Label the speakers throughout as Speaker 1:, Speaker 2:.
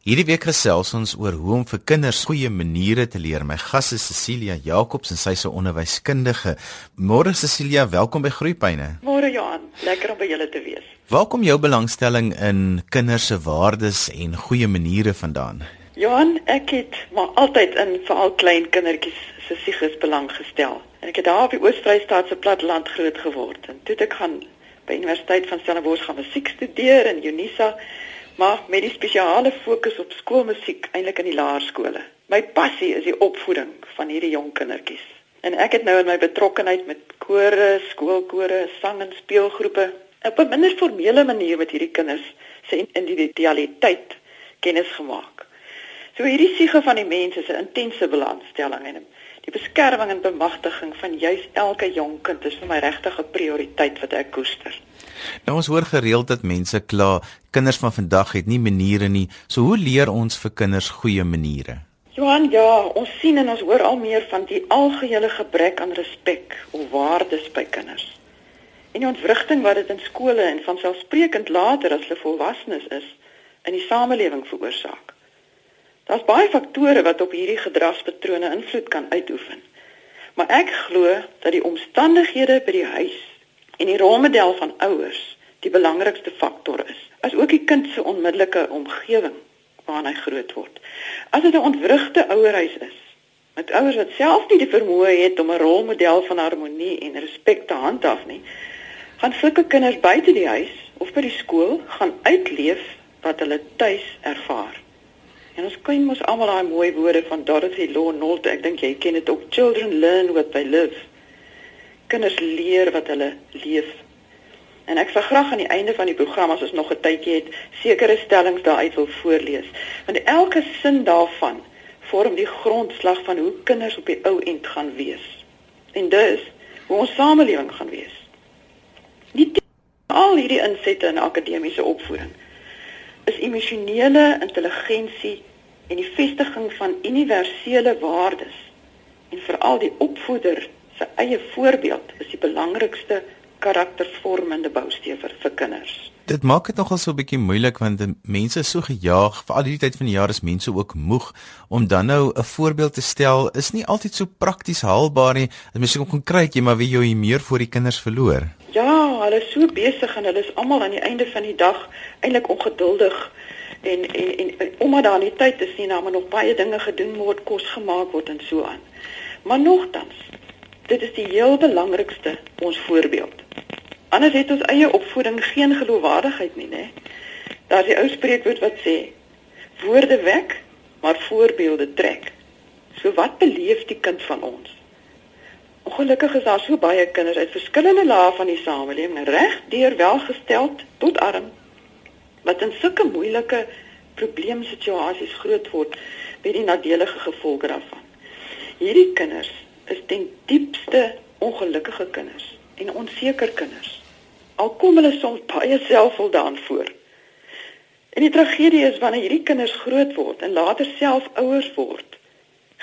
Speaker 1: Hierdie week gesels ons oor hoe om vir kinders goeie maniere te leer. My gas is Cecilia Jacobs en sy is 'n onderwyskundige. Môre Cecilia, welkom by Groepyne.
Speaker 2: Môre Johan, lekker om by julle te wees.
Speaker 1: Waar kom jou belangstelling in kinders se waardes en goeie maniere vandaan?
Speaker 2: Johan, ek het maar altyd in veral klein kindertjies se psiges belang gestel. En ek het daar op die Oos-Vrystaat se platteland groot geword. En toe ek gaan by Universiteit van Stellenbosch gaan musiek studeer in Unisa maar met die spesiale fokus op skoolmusiek eintlik in die laerskole. My passie is die opvoeding van hierdie jong kindertjies. En ek het nou in my betrokkeheid met kore, skoolkore, sang en speelgroepe op 'n minder formele manier met hierdie kinders se individualiteit kennis gemaak. So hierdie siege van die mens is 'n intense belangstelling en die beskerming en bemagtiging van juis elke jong kind is vir my regtig 'n prioriteit wat ek koester.
Speaker 1: Nou ons hoor gereeld dat mense kla, kinders van vandag het nie maniere nie. So hoe leer ons vir kinders goeie maniere?
Speaker 2: Johan, ja, ons sien en ons hoor al meer van die algehele gebrek aan respek of waardes by kinders. En die ontwrigting wat dit in skole en van selfsprekend later as hulle volwassenes is in die samelewing veroorsaak. Daar's baie faktore wat op hierdie gedragspatrone invloed kan uitoefen. Maar ek glo dat die omstandighede by die huis en die rolmodel van ouers die belangrikste faktor is. As ook die kind se onmiddellike omgewing waarin hy groot word. As dit 'n ontwrigte ouerhuis is, met ouers wat self nie die vermoë het om 'n rolmodel van harmonie en respek te handhaaf nie, gaan sulke kinders buite die huis of by die skool gaan uitleef wat hulle tuis ervaar. En ons ken mos almal daai mooi woorde van Dorothy Law Nolte, ek dink jy ken dit ook, children learn what they live kinders leer wat hulle leef. En ek sal graag aan die einde van die program as ons nog 'n tydjie het, sekere stellings daaruit wil voorlees. Want elke sin daarvan vorm die grondslag van hoe kinders op die ou end gaan wees. En dus hoe ons samelewing gaan wees. Nie al hierdie insette in akademiese opvoeding is emosionele intelligensie en die vestiging van universele waardes en veral die opvoeder se eie voorbeeld is die belangrikste karaktervormende bousteen vir, vir kinders.
Speaker 1: Dit maak dit nogal so 'n bietjie moeilik want mense is so gejaag vir al die tyd van die jaar is mense ook moeg om dan nou 'n voorbeeld te stel is nie altyd so prakties haalbaar nie. Dit mens kon kry jy maar wie jy meer vir die kinders verloor.
Speaker 2: Ja, hulle is so besig en hulle is almal aan die einde van die dag eintlik ongeduldig en en, en, en omdat daar nie tyd is nie, nou maar nog baie dinge gedoen word, kos gemaak word en so aan. Maar nogtans Dit is die heel belangrikste ons voorbeeld. Anders het ons eie opvoeding geen geloofwaardigheid nie, né? Daar's die ou spreekwoord wat sê: Woorde wek, maar voorbeelde trek. So wat beleef die kind van ons? Ongelukkig is daar so baie kinders uit verskillende lae van die samelewing, reg deur welgesteld tot arm, wat in sulke moeilike probleemsituasies groot word met die nadelige gevolge daarvan. Hierdie kinders is ten diepste ongelukkige kinders en onseker kinders. Al kom hulle soms baie selfvoldaan voor. En die tragedie is wanneer hierdie kinders groot word en later self ouers word,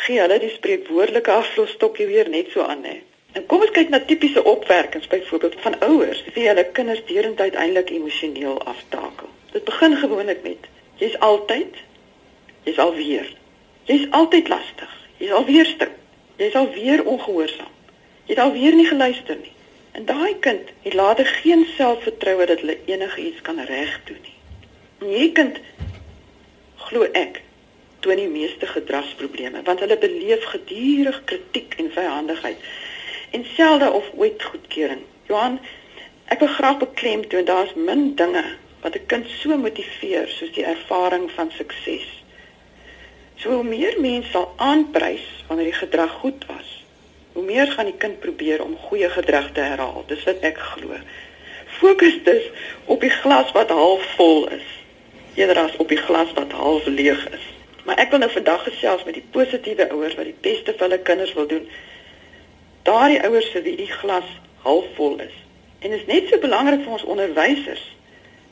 Speaker 2: gee hulle die spreekwoordelike aflosstokkie weer net so aan, hè. En kom ons kyk na tipiese opwerkings byvoorbeeld van ouers wie hulle kinders deurentyd eintlik emosioneel aftakel. Dit begin gewoonlik met jy's altyd jy's alweer. Jy's altyd lastig. Jy's alweer stout. Jy's al weer ongehoorsaam. Jy het al weer nie geluister nie. En daai kind het later geen selfvertroue dat hulle enigiets kan regdoen nie. En hierdie kind glo ek toon die meeste gedragsprobleme want hulle beleef gedurig kritiek en vyhandigheid en selde of ooit goedkeuring. Johan, ek wil graag beklemtoon daar's min dinge wat 'n kind so motiveer soos die ervaring van sukses. So hoe meer mense sal aanprys wanneer die gedrag goed was, hoe meer gaan die kind probeer om goeie gedrag te herhaal. Dis wat ek glo. Fokus dus op die glas wat half vol is, eerder as op die glas wat half leeg is. Maar ek wil nou vandag gesels met die positiewe ouers wat die beste vir hulle kinders wil doen. Daardie ouers vir wie die glas half vol is. En dit is net so belangrik vir ons onderwysers.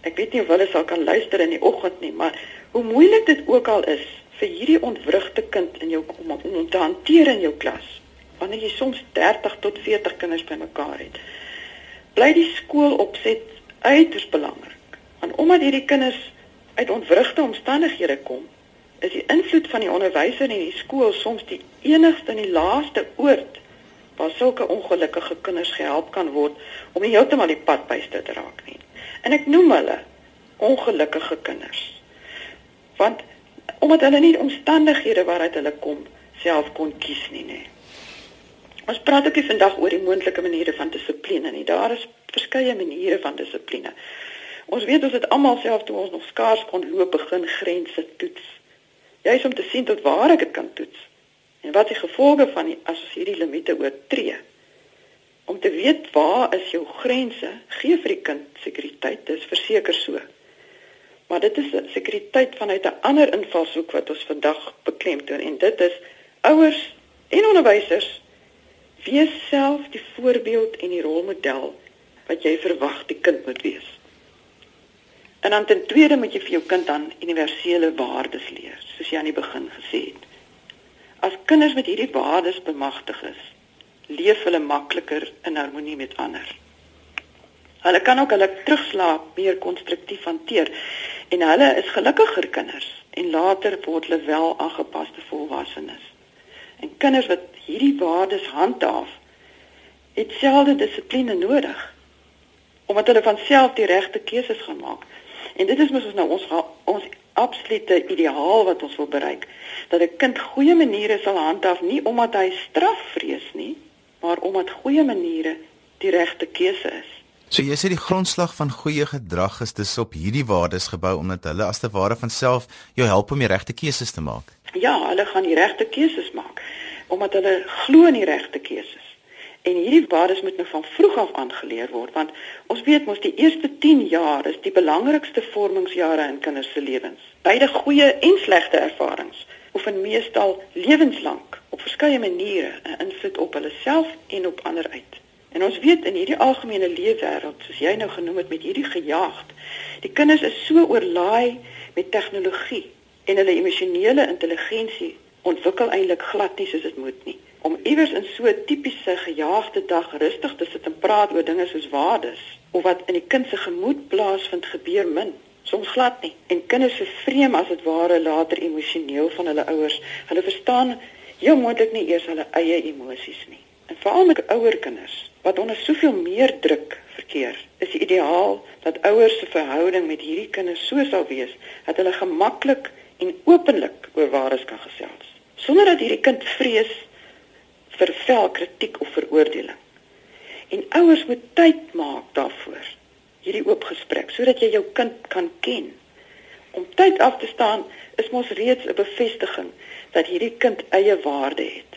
Speaker 2: Ek weet nie of hulle sal kan luister in die oggend nie, maar hoe moeilik dit ook al is, vir hierdie ontwrigte kind in jou om, om te hanteer in jou klas. Wanneer jy soms 30 tot 40 kinders bymekaar het, bly die skool opset uiters belangrik. Want omdat hierdie kinders uit ontwrigte omstandighede kom, is die invloed van die onderwyser in die skool soms die enigste en die laaste oord waar sulke ongelukkige kinders gehelp kan word om nie heeltemal die pad byste te raak nie. En ek noem hulle ongelukkige kinders. Want omdat hulle nie omstandighede waaruit hulle kom self kon kies nie, nê. Ons praat ook vandag oor die moontlike maniere van dissipline nie. Daar is verskeie maniere van dissipline. Ons weet ons het almal self toe ons nog skaars kon loop begin grense toets. Jy is om te sien tot waar ek dit kan toets en wat die gevolge van die as ons hierdie limite oortree. Om te weet waar is jou grense, gee vir die kind sekuriteit, dis verseker so. Maar dit is sekuriteit vanuit 'n ander invalshoek wat ons vandag beklemtoon en dit is ouers en onderwysers wees self die voorbeeld en die rolmodel wat jy verwag die kind moet wees. En dan ten tweede moet jy vir jou kind dan universele waardes leer, soos jy aan die begin gesê het. As kinders met hierdie waardes bemagtig is, leef hulle makliker in harmonie met ander. Hulle kan ook hulle terugslaap meer konstruktief hanteer en hulle is gelukkiger kinders en later word hulle wel aangepaste volwassenes. En kinders wat hierdie waardes handhaaf, het selde dissipline nodig omdat hulle van self die regte keuses gaan maak. En dit is mos ons nou ons ons absolute ideaal wat ons wil bereik dat 'n kind goeie maniere sal handhaaf nie omdat hy straf vrees nie maar omdat goeie maniere die regte keuse is.
Speaker 1: So jy sê die grondslag van goeie gedrag is dis op hierdie waardes gebou omdat hulle as te ware van self jou help om die regte keuses te maak.
Speaker 2: Ja, hulle gaan die regte keuses maak omdat hulle glo in die regte keuses. En hierdie waardes moet nou van vroeg af aangeleer word want ons weet mos die eerste 10 jaar is die belangrikste vormingsjare in kinders se lewens. Beide goeie en slegte ervarings oefen meestal lewenslank op verskeie maniere 'n invloed op hulle self en op ander uit. En ons weet in hierdie algemene leefwêreld, soos jy nou genoem het met hierdie gejaagd, die kinders is so oorlaai met tegnologie en hulle emosionele intelligensie ontwikkel eintlik glad nie soos dit moet nie om iewers in so 'n tipiese gejaagde dag rustig te sit en praat oor dinge soos waardes of wat in die kind se gemoed plaasvind gebeur min soms glad nie en kinders vervreem as dit ware later emosioneel van hulle ouers hulle verstaan heel moontlik nie eers hulle eie emosies nie en veral met ouer kinders wat onder soveel meer druk verkeer is die ideaal dat ouers se verhouding met hierdie kinders so sal wees dat hulle gemaklik en openlik oor waardes kan gesels sonder dat hierdie kind vrees vir vel kritiek of veroordeling. En ouers moet tyd maak daarvoor. Hierdie oop gesprek sodat jy jou kind kan ken. Om tyd af te staan is mos reeds 'n bevestiging dat hierdie kind eie waarde het.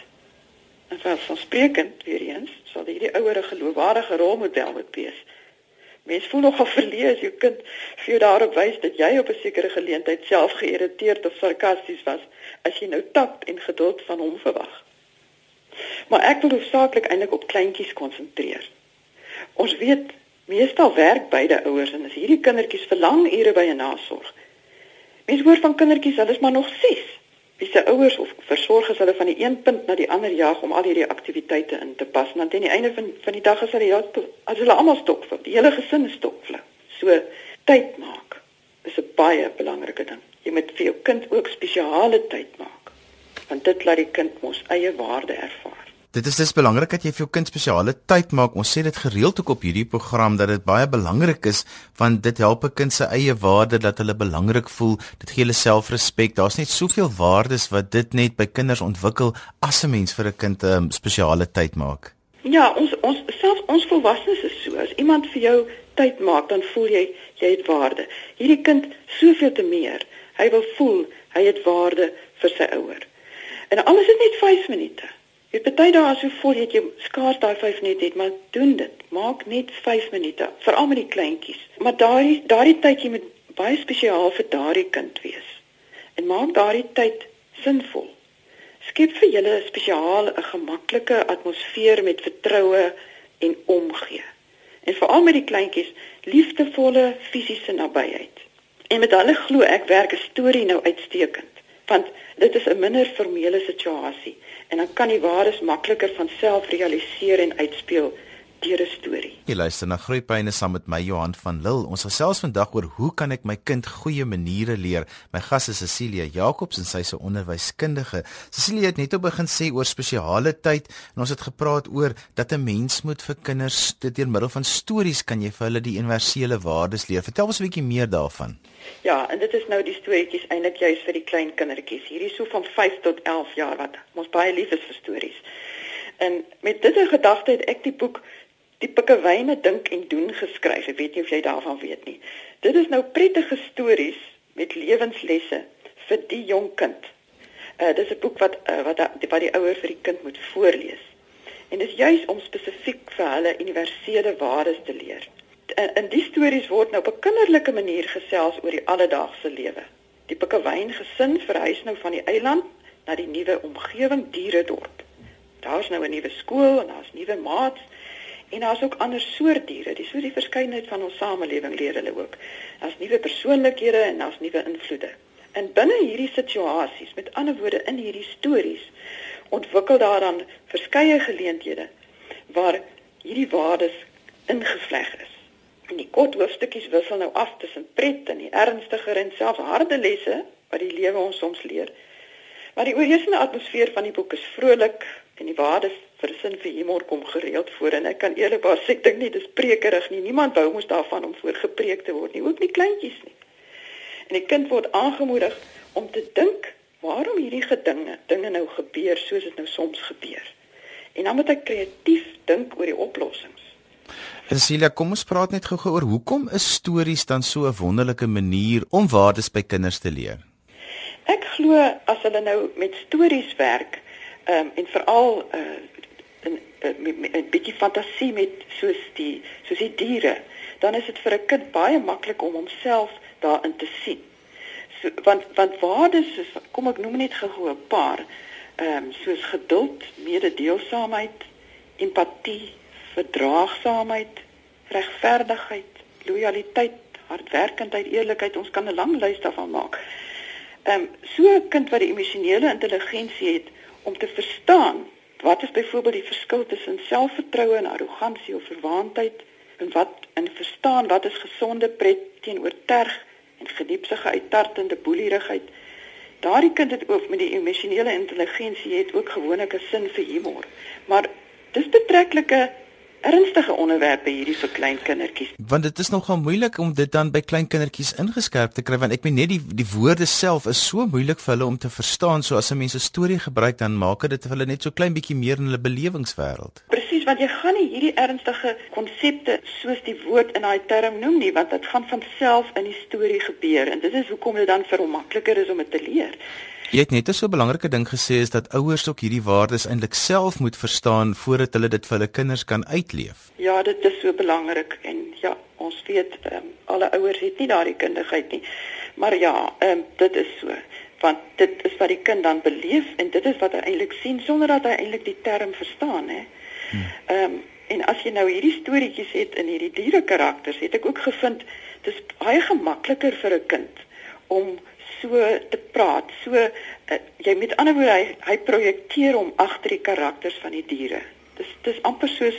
Speaker 2: En vir vansprekend weer eens sal hierdie ouer 'n geloofwaardige rolmodel moet wees. Mens voel nogal verleë as jou kind vir jou daarop wys dat jy op 'n sekere geleentheid self geïrriteerd of sarkasties was as jy nou tact en geduld van hom verwag. Maar ek wil hoofsaaklik eintlik op kleintjies konsentreer. Ons weet meestal werk beide ouers en as hierdie kindertjies vir lang ure by 'n nasorg. Mense hoor van kindertjies, hulle is maar nog 6. Wie se ouers of versorgers hulle van die een punt na die ander jaag om al hierdie aktiwiteite in te pas, want aan die einde van van die dag is hulle ja, as hulle almal stokvlou, die hele gesin is stokvlou. So tyd maak is 'n baie belangrike ding. Jy moet vir jou kind ook spesiale tyd maak want dit laat die kind mos eie waarde ervaar.
Speaker 1: Dit is dis belangrik dat jy vir jou kind spesiale tyd maak. Ons sê dit gereeld ook op hierdie program dat dit baie belangrik is want dit help 'n kind se eie waarde dat hulle belangrik voel. Dit gee hulle selfrespek. Daar's net soveel waardes wat dit net by kinders ontwikkel as 'n mens vir 'n kind 'n um, spesiale tyd maak.
Speaker 2: Ja, ons ons selfs ons volwassenes is so. As iemand vir jou tyd maak, dan voel jy jy het waarde. Hierdie kind soveel te meer. Hy wil voel hy het waarde vir sy ouers. En alles is net 5 minute. Jy party dae as jy voel jy het jy skaars daai 5 minute het, maar doen dit. Maak net 5 minute, veral met die kleintjies. Maar daai daardie tyd jy moet baie spesiaal vir daardie kind wees. En maak daardie tyd sinvol. Skep vir julle 'n spesiaal 'n gemaklike atmosfeer met vertroue en omgee. En veral met die kleintjies, liefdevolle fisiese nabyheid. En met hulle glo ek werk 'n storie nou uitstekend want dit is 'n minder formele situasie en dan kan die waardes makliker van self realiseer en uitspeel deur 'n storie.
Speaker 1: Jy luister na Groeipyne saam met my Johan van Lille. Ons gesels vandag oor hoe kan ek my kind goeie maniere leer. My gas is Cecilia Jacobs en sy is 'n onderwyskundige. Cecilia het net op begin sê oor spesiale tyd en ons het gepraat oor dat 'n mens moet vir kinders deur middel van stories kan jy vir hulle die universele waardes leer. Vertel ons 'n bietjie meer daarvan.
Speaker 2: Ja, en dit is nou die storieetjies eintlik juis vir die klein kindertjies. Hierdie so van 5 tot 11 jaar wat ons baie lief is vir stories. En met dit in gedagte het ek die boek die pikkewyne dink en doen geskryf. Ek weet nie of jy daarvan weet nie. Dit is nou prettige stories met lewenslesse vir die jong kind. Uh dis 'n boek wat uh, wat die, wat die ouer vir die kind moet voorlees. En dis juis om spesifiek vir hulle universele waardes te leer. In, in die stories word nou op 'n kinderlike manier gesels oor die alledaagse lewe. Die pikkewyn gesin verhuis nou van die eiland na die nuwe omgewing Dieredorp. Daar's nou 'n nuwe skool en daar's nuwe maats En daar's ook ander soort diere, dis so die verskeidenheid van ons samelewing leer hulle ook. Daar's nuwe persoonlikhede en daar's nuwe invloede. En binne hierdie situasies, met ander woorde in hierdie stories, ontwikkel daar dan verskeie geleenthede waar hierdie waardes ingevleg is. En die kort hoofstukkies wissel nou af tussen pret en die ernstiger en selfs harde lesse wat die lewe ons soms leer. Maar die oorheersende atmosfeer van die boek is vrolik en die waardes sin vir humor kom gereeld voor en ek kan eerlikwaar sê ek dink nie dis prekerig nie. Niemand wou mos daarvan om voor gepreek te word nie, ook nie kleintjies nie. En die kind word aangemoedig om te dink waarom hierdie gedinge dinge nou gebeur soos dit nou soms gebeur. En dan moet hy kreatief dink oor die oplossings.
Speaker 1: En Celia, kom ons praat net gou-gou oor hoekom is stories dan so 'n wonderlike manier om waardes by kinders te leer?
Speaker 2: Ek glo as hulle nou met stories werk, ehm um, en veral uh, 'n bietjie fantasie met soos die soos die diere, dan is dit vir 'n kind baie maklik om homself daarin te sien. So want want waardes is kom ek noem net gou 'n paar ehm um, soos geduld, mededeelsaamheid, empatie, verdraagsaamheid, regverdigheid, lojaliteit, hardwerkendheid, eerlikheid, ons kan 'n lang lys daarvan maak. Ehm um, so 'n kind wat die emosionele intelligensie het om te verstaan Wat is byvoorbeeld die verskil tussen selfvertroue en arrogansie of verwaandheid en wat in verstaan wat is gesonde pret teenoor terg en gediepsige uittartende boelierigheid? Daardie kind het ook met die emosionele intelligensie het ook gewoonlik 'n sin vir humor. Maar dis betrekkelike ernstige onderwerpe hierdie vir klein kindertjies.
Speaker 1: Want dit is nogal moeilik om dit dan by klein kindertjies ingeskerp te kry want ek meen net die die woorde self is so moeilik vir hulle om te verstaan. So as 'n mens 'n storie gebruik dan maak dit vir hulle net so klein bietjie meer in hulle belewingswêreld.
Speaker 2: Presies, want jy gaan nie hierdie ernstige konsepte soos die woord in daai term noem nie, want dit gaan van self in die storie gebeur en dit is hoekom dit dan vir hom makliker is om dit te leer.
Speaker 1: Jy het net 'n so belangrike ding gesê is dat ouers ook hierdie waardes eintlik self moet verstaan voordat hulle dit vir hulle kinders kan uitleef.
Speaker 2: Ja, dit is so belangrik en ja, ons weet um, alle ouers het nie daardie kundigheid nie. Maar ja, um, dit is so want dit is wat die kind dan beleef en dit is wat hy eintlik sien sonder dat hy eintlik die term verstaan hè. Hmm. Ehm um, en as jy nou hierdie storieetjies het in hierdie diere karakters, het ek ook gevind dis baie gemakliker vir 'n kind om so te praat. So uh, jy met ander woorde hy, hy projekteer hom agter die karakters van die diere. Dis dis amper soos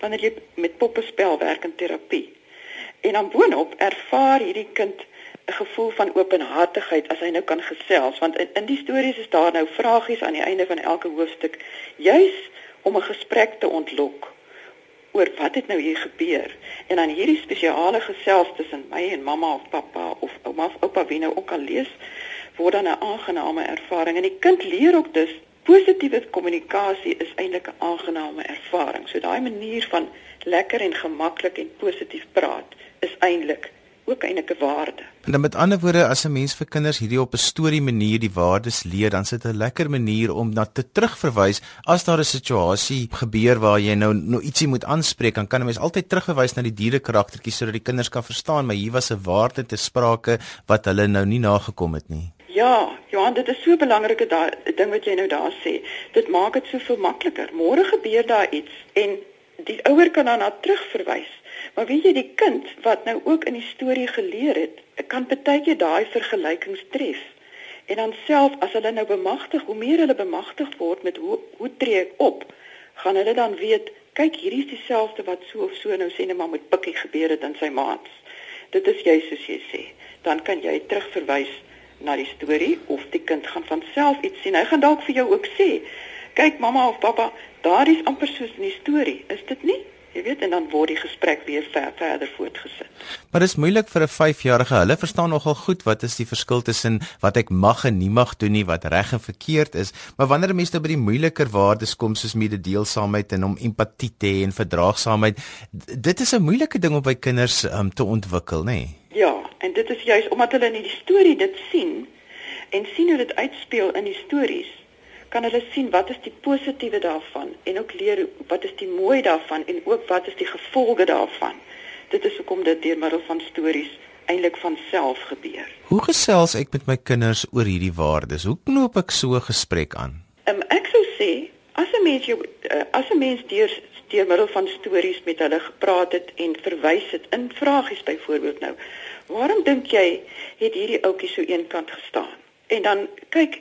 Speaker 2: wanneer jy met poppe spel werk in terapie. En dan boonop ervaar hierdie kind 'n gevoel van openhartigheid as hy nou kan gesels want in, in die stories is daar nou vragies aan die einde van elke hoofstuk juis om 'n gesprek te ontlok oor wat het nou hier gebeur. En dan hierdie spesiale gesels tussen my en mamma of pappa of ouma of oupa wie nou ook al lees word dan 'n aangename ervaring. En die kind leer ook dus positiewe kommunikasie is eintlik 'n aangename ervaring. So daai manier van lekker en gemaklik en positief praat is eintlik ook eintlik 'n waarde.
Speaker 1: En dan met ander woorde, as 'n mens vir kinders hierdie op 'n storie manier die waardes leer, dan sit 'n lekker manier om na te terugverwys as daar 'n situasie gebeur waar jy nou nou ietsie moet aanspreek, dan kan 'n mens altyd terugverwys na die diere karaktertjies sodat die kinders kan verstaan, maar hier was 'n waarde te sprake wat hulle nou nie nagekom het nie.
Speaker 2: Ja, Johan, dit is so 'n belangrike ding wat jy nou daar sê. Dit maak dit soveel makliker. Môre gebeur daar iets en die ouer kan dan na terugverwys Maar weet jy die kind wat nou ook in die storie geleer het, kan baie keer daai vergelykings tref. En dan self as hulle nou bemagtig, hoe meer hulle bemagtig word met hoe hoe tree ek op, gaan hulle dan weet, kyk, hierdie is dieselfde wat so of so nou sê net maar met Pikkie gebeur het in sy maats. Dit is jy soos jy sê. Dan kan jy terugverwys na die storie of die kind gaan van self iets sien. Hy gaan dalk vir jou ook sê, "Kyk mamma of pappa, daar is amper soos in die storie, is dit nie?" Jy weet en dan word die gesprek weer ver, verder voortgesit.
Speaker 1: Maar dit is moeilik vir 'n 5-jarige. Hulle verstaan nogal goed wat is die verskil tussen wat ek mag en nie mag doen nie, wat reg en verkeerd is. Maar wanneer mense nou by die moeiliker waardes kom soos mededeelsaamheid en om empatie te hê en verdraagsaamheid, dit is 'n moeilike ding om by kinders um, te ontwikkel, nê? Nee?
Speaker 2: Ja, en dit is juis omdat hulle in die storie dit sien en sien hoe dit uitspeel in die stories kan hulle sien wat is die positiewe daarvan en ook leer wat is die mooi daarvan en ook wat is die gevolge daarvan. Dit is hoekom dit deur middel van stories eintlik van self gebeur.
Speaker 1: Hoe gesels ek met my kinders oor hierdie waardes? Hoe knoop ek so 'n gesprek aan?
Speaker 2: Um, ek sou sê as 'n mens jou uh, as 'n mens deur deur middel van stories met hulle gepraat het en verwys het in vragies byvoorbeeld nou. Waarom dink jy het hierdie ouetjie so eenkant gestaan? En dan kyk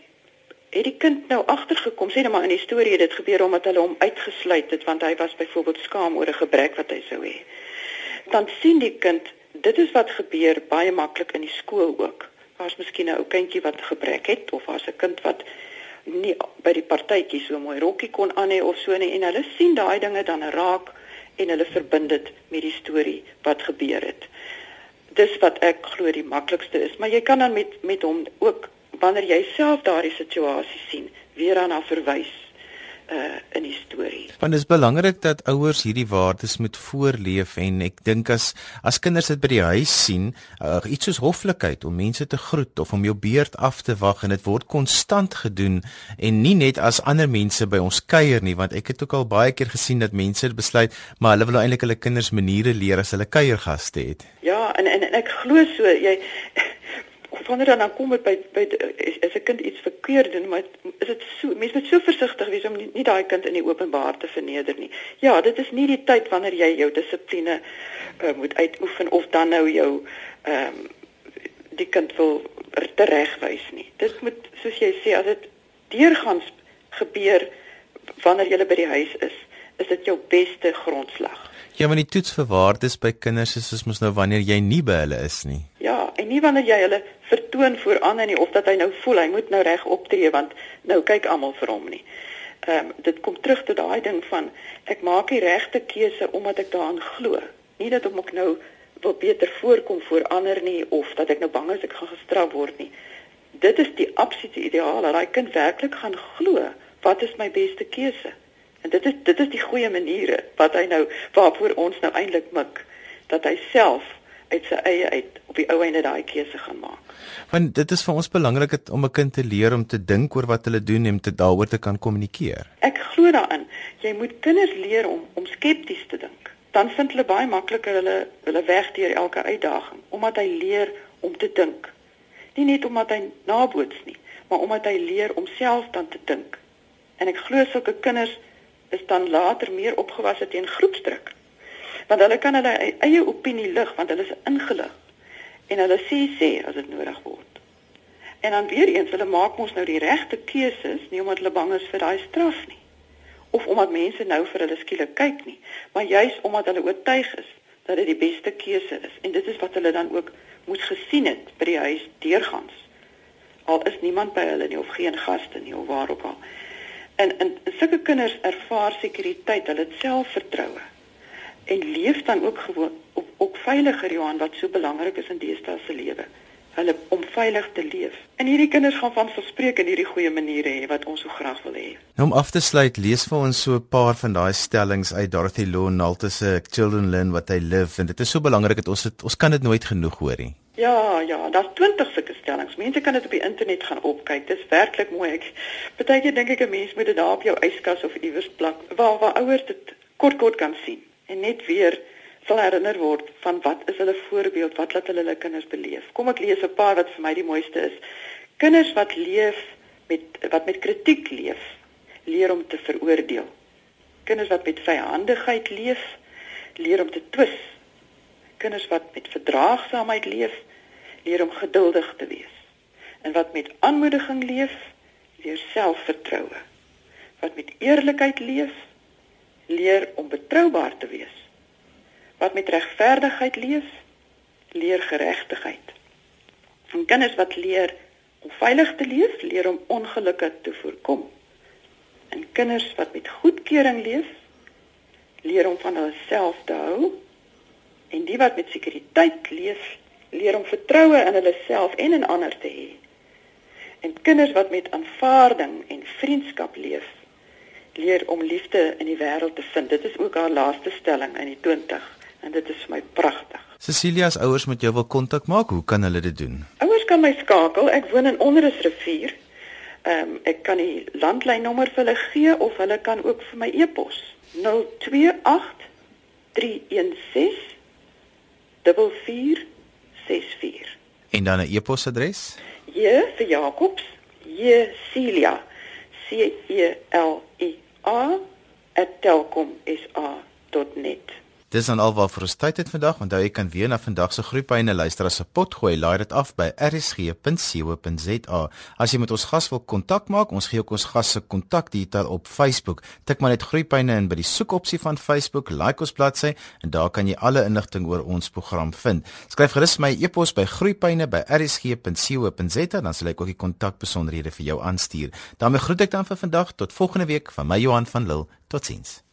Speaker 2: het die kind nou agtergekom sê net maar in die storie het dit gebeur omdat hulle hom uitgesluit het want hy was byvoorbeeld skaam oor 'n gebrek wat hy sou hê. Dan sien die kind dit is wat gebeur baie maklik in die skool ook. Daar's miskien 'n ou kindjie wat gebrek het of daar's 'n kind wat nie by die partytjie so mooi rokkie kon aan hê of so nie en hulle sien daai dinge dan raak en hulle verbind dit met die storie wat gebeur het. Dis wat ek glo die maklikste is, maar jy kan dan met met hom ook wanneer jy self daardie situasie sien, weer aan haar verwys uh in die storie.
Speaker 1: Want dit is belangrik dat ouers hierdie waardes moet voorleef en ek dink as as kinders dit by die huis sien, uh, iets soos hoflikheid om mense te groet of om jou beurt af te wag en dit word konstant gedoen en nie net as ander mense by ons kuier nie, want ek het ook al baie keer gesien dat mense besluit maar hulle wil eintlik hulle kinders maniere leer as hulle kuiergaste het.
Speaker 2: Ja, en en, en ek glo so jy wanneer dan dan kom dit by by as 'n kind iets verkeerd doen, maar is dit so mense moet so versigtig wees om nie, nie daai kind in die openbaar te verneder nie. Ja, dit is nie die tyd wanneer jy jou dissipline uh, moet uitoefen of dan nou jou ehm um, die kind wil teregwys nie. Dit moet soos jy sê as dit deurgangs gebeur wanneer jy by die huis is, is dit jou beste grondslag.
Speaker 1: Ja, maar die toets vir waardes by kinders is soos mos nou wanneer jy nie by hulle is nie.
Speaker 2: Ja, nie wanneer jy hulle vertoon voor ander nie of dat hy nou voel hy moet nou reg optree want nou kyk almal vir hom nie. Ehm um, dit kom terug tot daai ding van ek maak die regte keuse omdat ek daaraan glo. Nie dat om ek nou wil beter voorkom voor ander nie of dat ek nou bang is ek gaan gestraf word nie. Dit is die absolute ideaal dat daai kind werklik gaan glo wat is my beste keuse. En dit is dit is die goeie maniere wat hy nou waarvoor ons nou eintlik mik dat hy self uit sy eie uit op die ou einde daai keuse gaan maak.
Speaker 1: Want dit is vir ons belangrik om 'n kind te leer om te dink oor wat hulle doen en te daaroor te kan kommunikeer.
Speaker 2: Ek glo daarin. Jy moet kinders leer om om skepties te dink. Dan vind hulle baie makliker hulle hulle weg deur elke uitdaging omdat hy leer om te dink. Nie net omdat hy naboots nie, maar omdat hy leer om self dan te dink. En ek glo sulke kinders is dan later meer opgewasse teen groepsdruk. Want hulle kan hulle eie opinie lig want hulle is ingelig en hulle sê sê as dit nodig word. En dan weer eens, hulle maak ons nou die regte keuses nie omdat hulle bang is vir daai straf nie of omdat mense nou vir hulle skielik kyk nie, maar juis omdat hulle oortuig is dat dit die beste keuse is en dit is wat hulle dan ook moes gesien het by die huis deurgangs. Al is niemand by hulle nie of geen gaste nie of waar ook al. En en sulke kinders ervaar sekuriteit, hulle het selfvertroue en leef dan ook gewoon op ook veiliger Johan wat so belangrik is in deesdae se lewe. Hulle om veilig te leef. En hierdie kinders gaan van verspreek in hierdie goeie maniere hê wat ons so graag wil hê.
Speaker 1: Nou om af te sluit, lees vir ons so 'n paar van daai stellings uit Dorothy Law Nalte se Children Learn What They Live en dit is so belangrik dat ons het, ons kan dit nooit genoeg hoor nie.
Speaker 2: Ja, ja, daar's 20 sulke stellings. Mense kan dit op die internet gaan opkyk. Dit is werklik mooi. Ek partykeer dink ek 'n mens moet dit daar op jou yskas of iewers plak waar waar ouers dit kort kort kan sien en net weer sal herinner word van wat is hulle voorbeeld, wat laat hulle hulle kinders beleef. Kom ek lees 'n paar wat vir my die mooiste is. Kinders wat leef met wat met kritiek leef, leer om te veroordeel. Kinders wat met vyhandigheid leef, leer om te twis. Kinders wat met verdraagsaamheid leef, leer om geduldig te wees. En wat met aanmoediging leef, leer selfvertroue. Wat met eerlikheid leef, leer om betroubaar te wees. Wat met regverdigheid leef, leer geregtigheid. En kinders wat leer om veilig te leef, leer om ongelukke te voorkom. En kinders wat met goedkeuring leef, leer om van hulle self te hou. En die wat met sekuriteit leef, leer om vertroue in hulle self en in ander te hê. En kinders wat met aanvaarding en vriendskap leef, leer om liefde in die wêreld te vind. Dit is ook haar laaste stelling in die 20 en dit is vir my pragtig.
Speaker 1: Cecilia se ouers moet jou wil kontak maak. Hoe kan hulle dit doen?
Speaker 2: Ouers kan my skakel. Ek woon in Onderrusrivier. Ehm um, ek kan die landlynnommer vir hulle gee of hulle kan ook vir my e-pos 028 316 4464.
Speaker 1: En dan 'n e-posadres?
Speaker 2: J vir Jacobs, J Celia, C E L I A @telkomsa.net.
Speaker 1: Dis dan alwaar vir ons tyd het vandag. Onthou jy kan weer na vandag se groeipyne luister as 'n pot gooi. Laai dit af by rsg.co.za. As jy met ons gas wil kontak maak, ons gee ook ons gas se kontakdetail op Facebook. Tik maar net groeipyne in by die soekopsie van Facebook, like ons bladsy en daar kan jy alle inligting oor ons program vind. Skryf gerus my e-pos by groeipyne@rsg.co.za dan sal ek ook die kontakbesonderhede vir jou aanstuur. daarmee groet ek dan vir vandag tot volgende week van my Johan van Lille. Totsiens.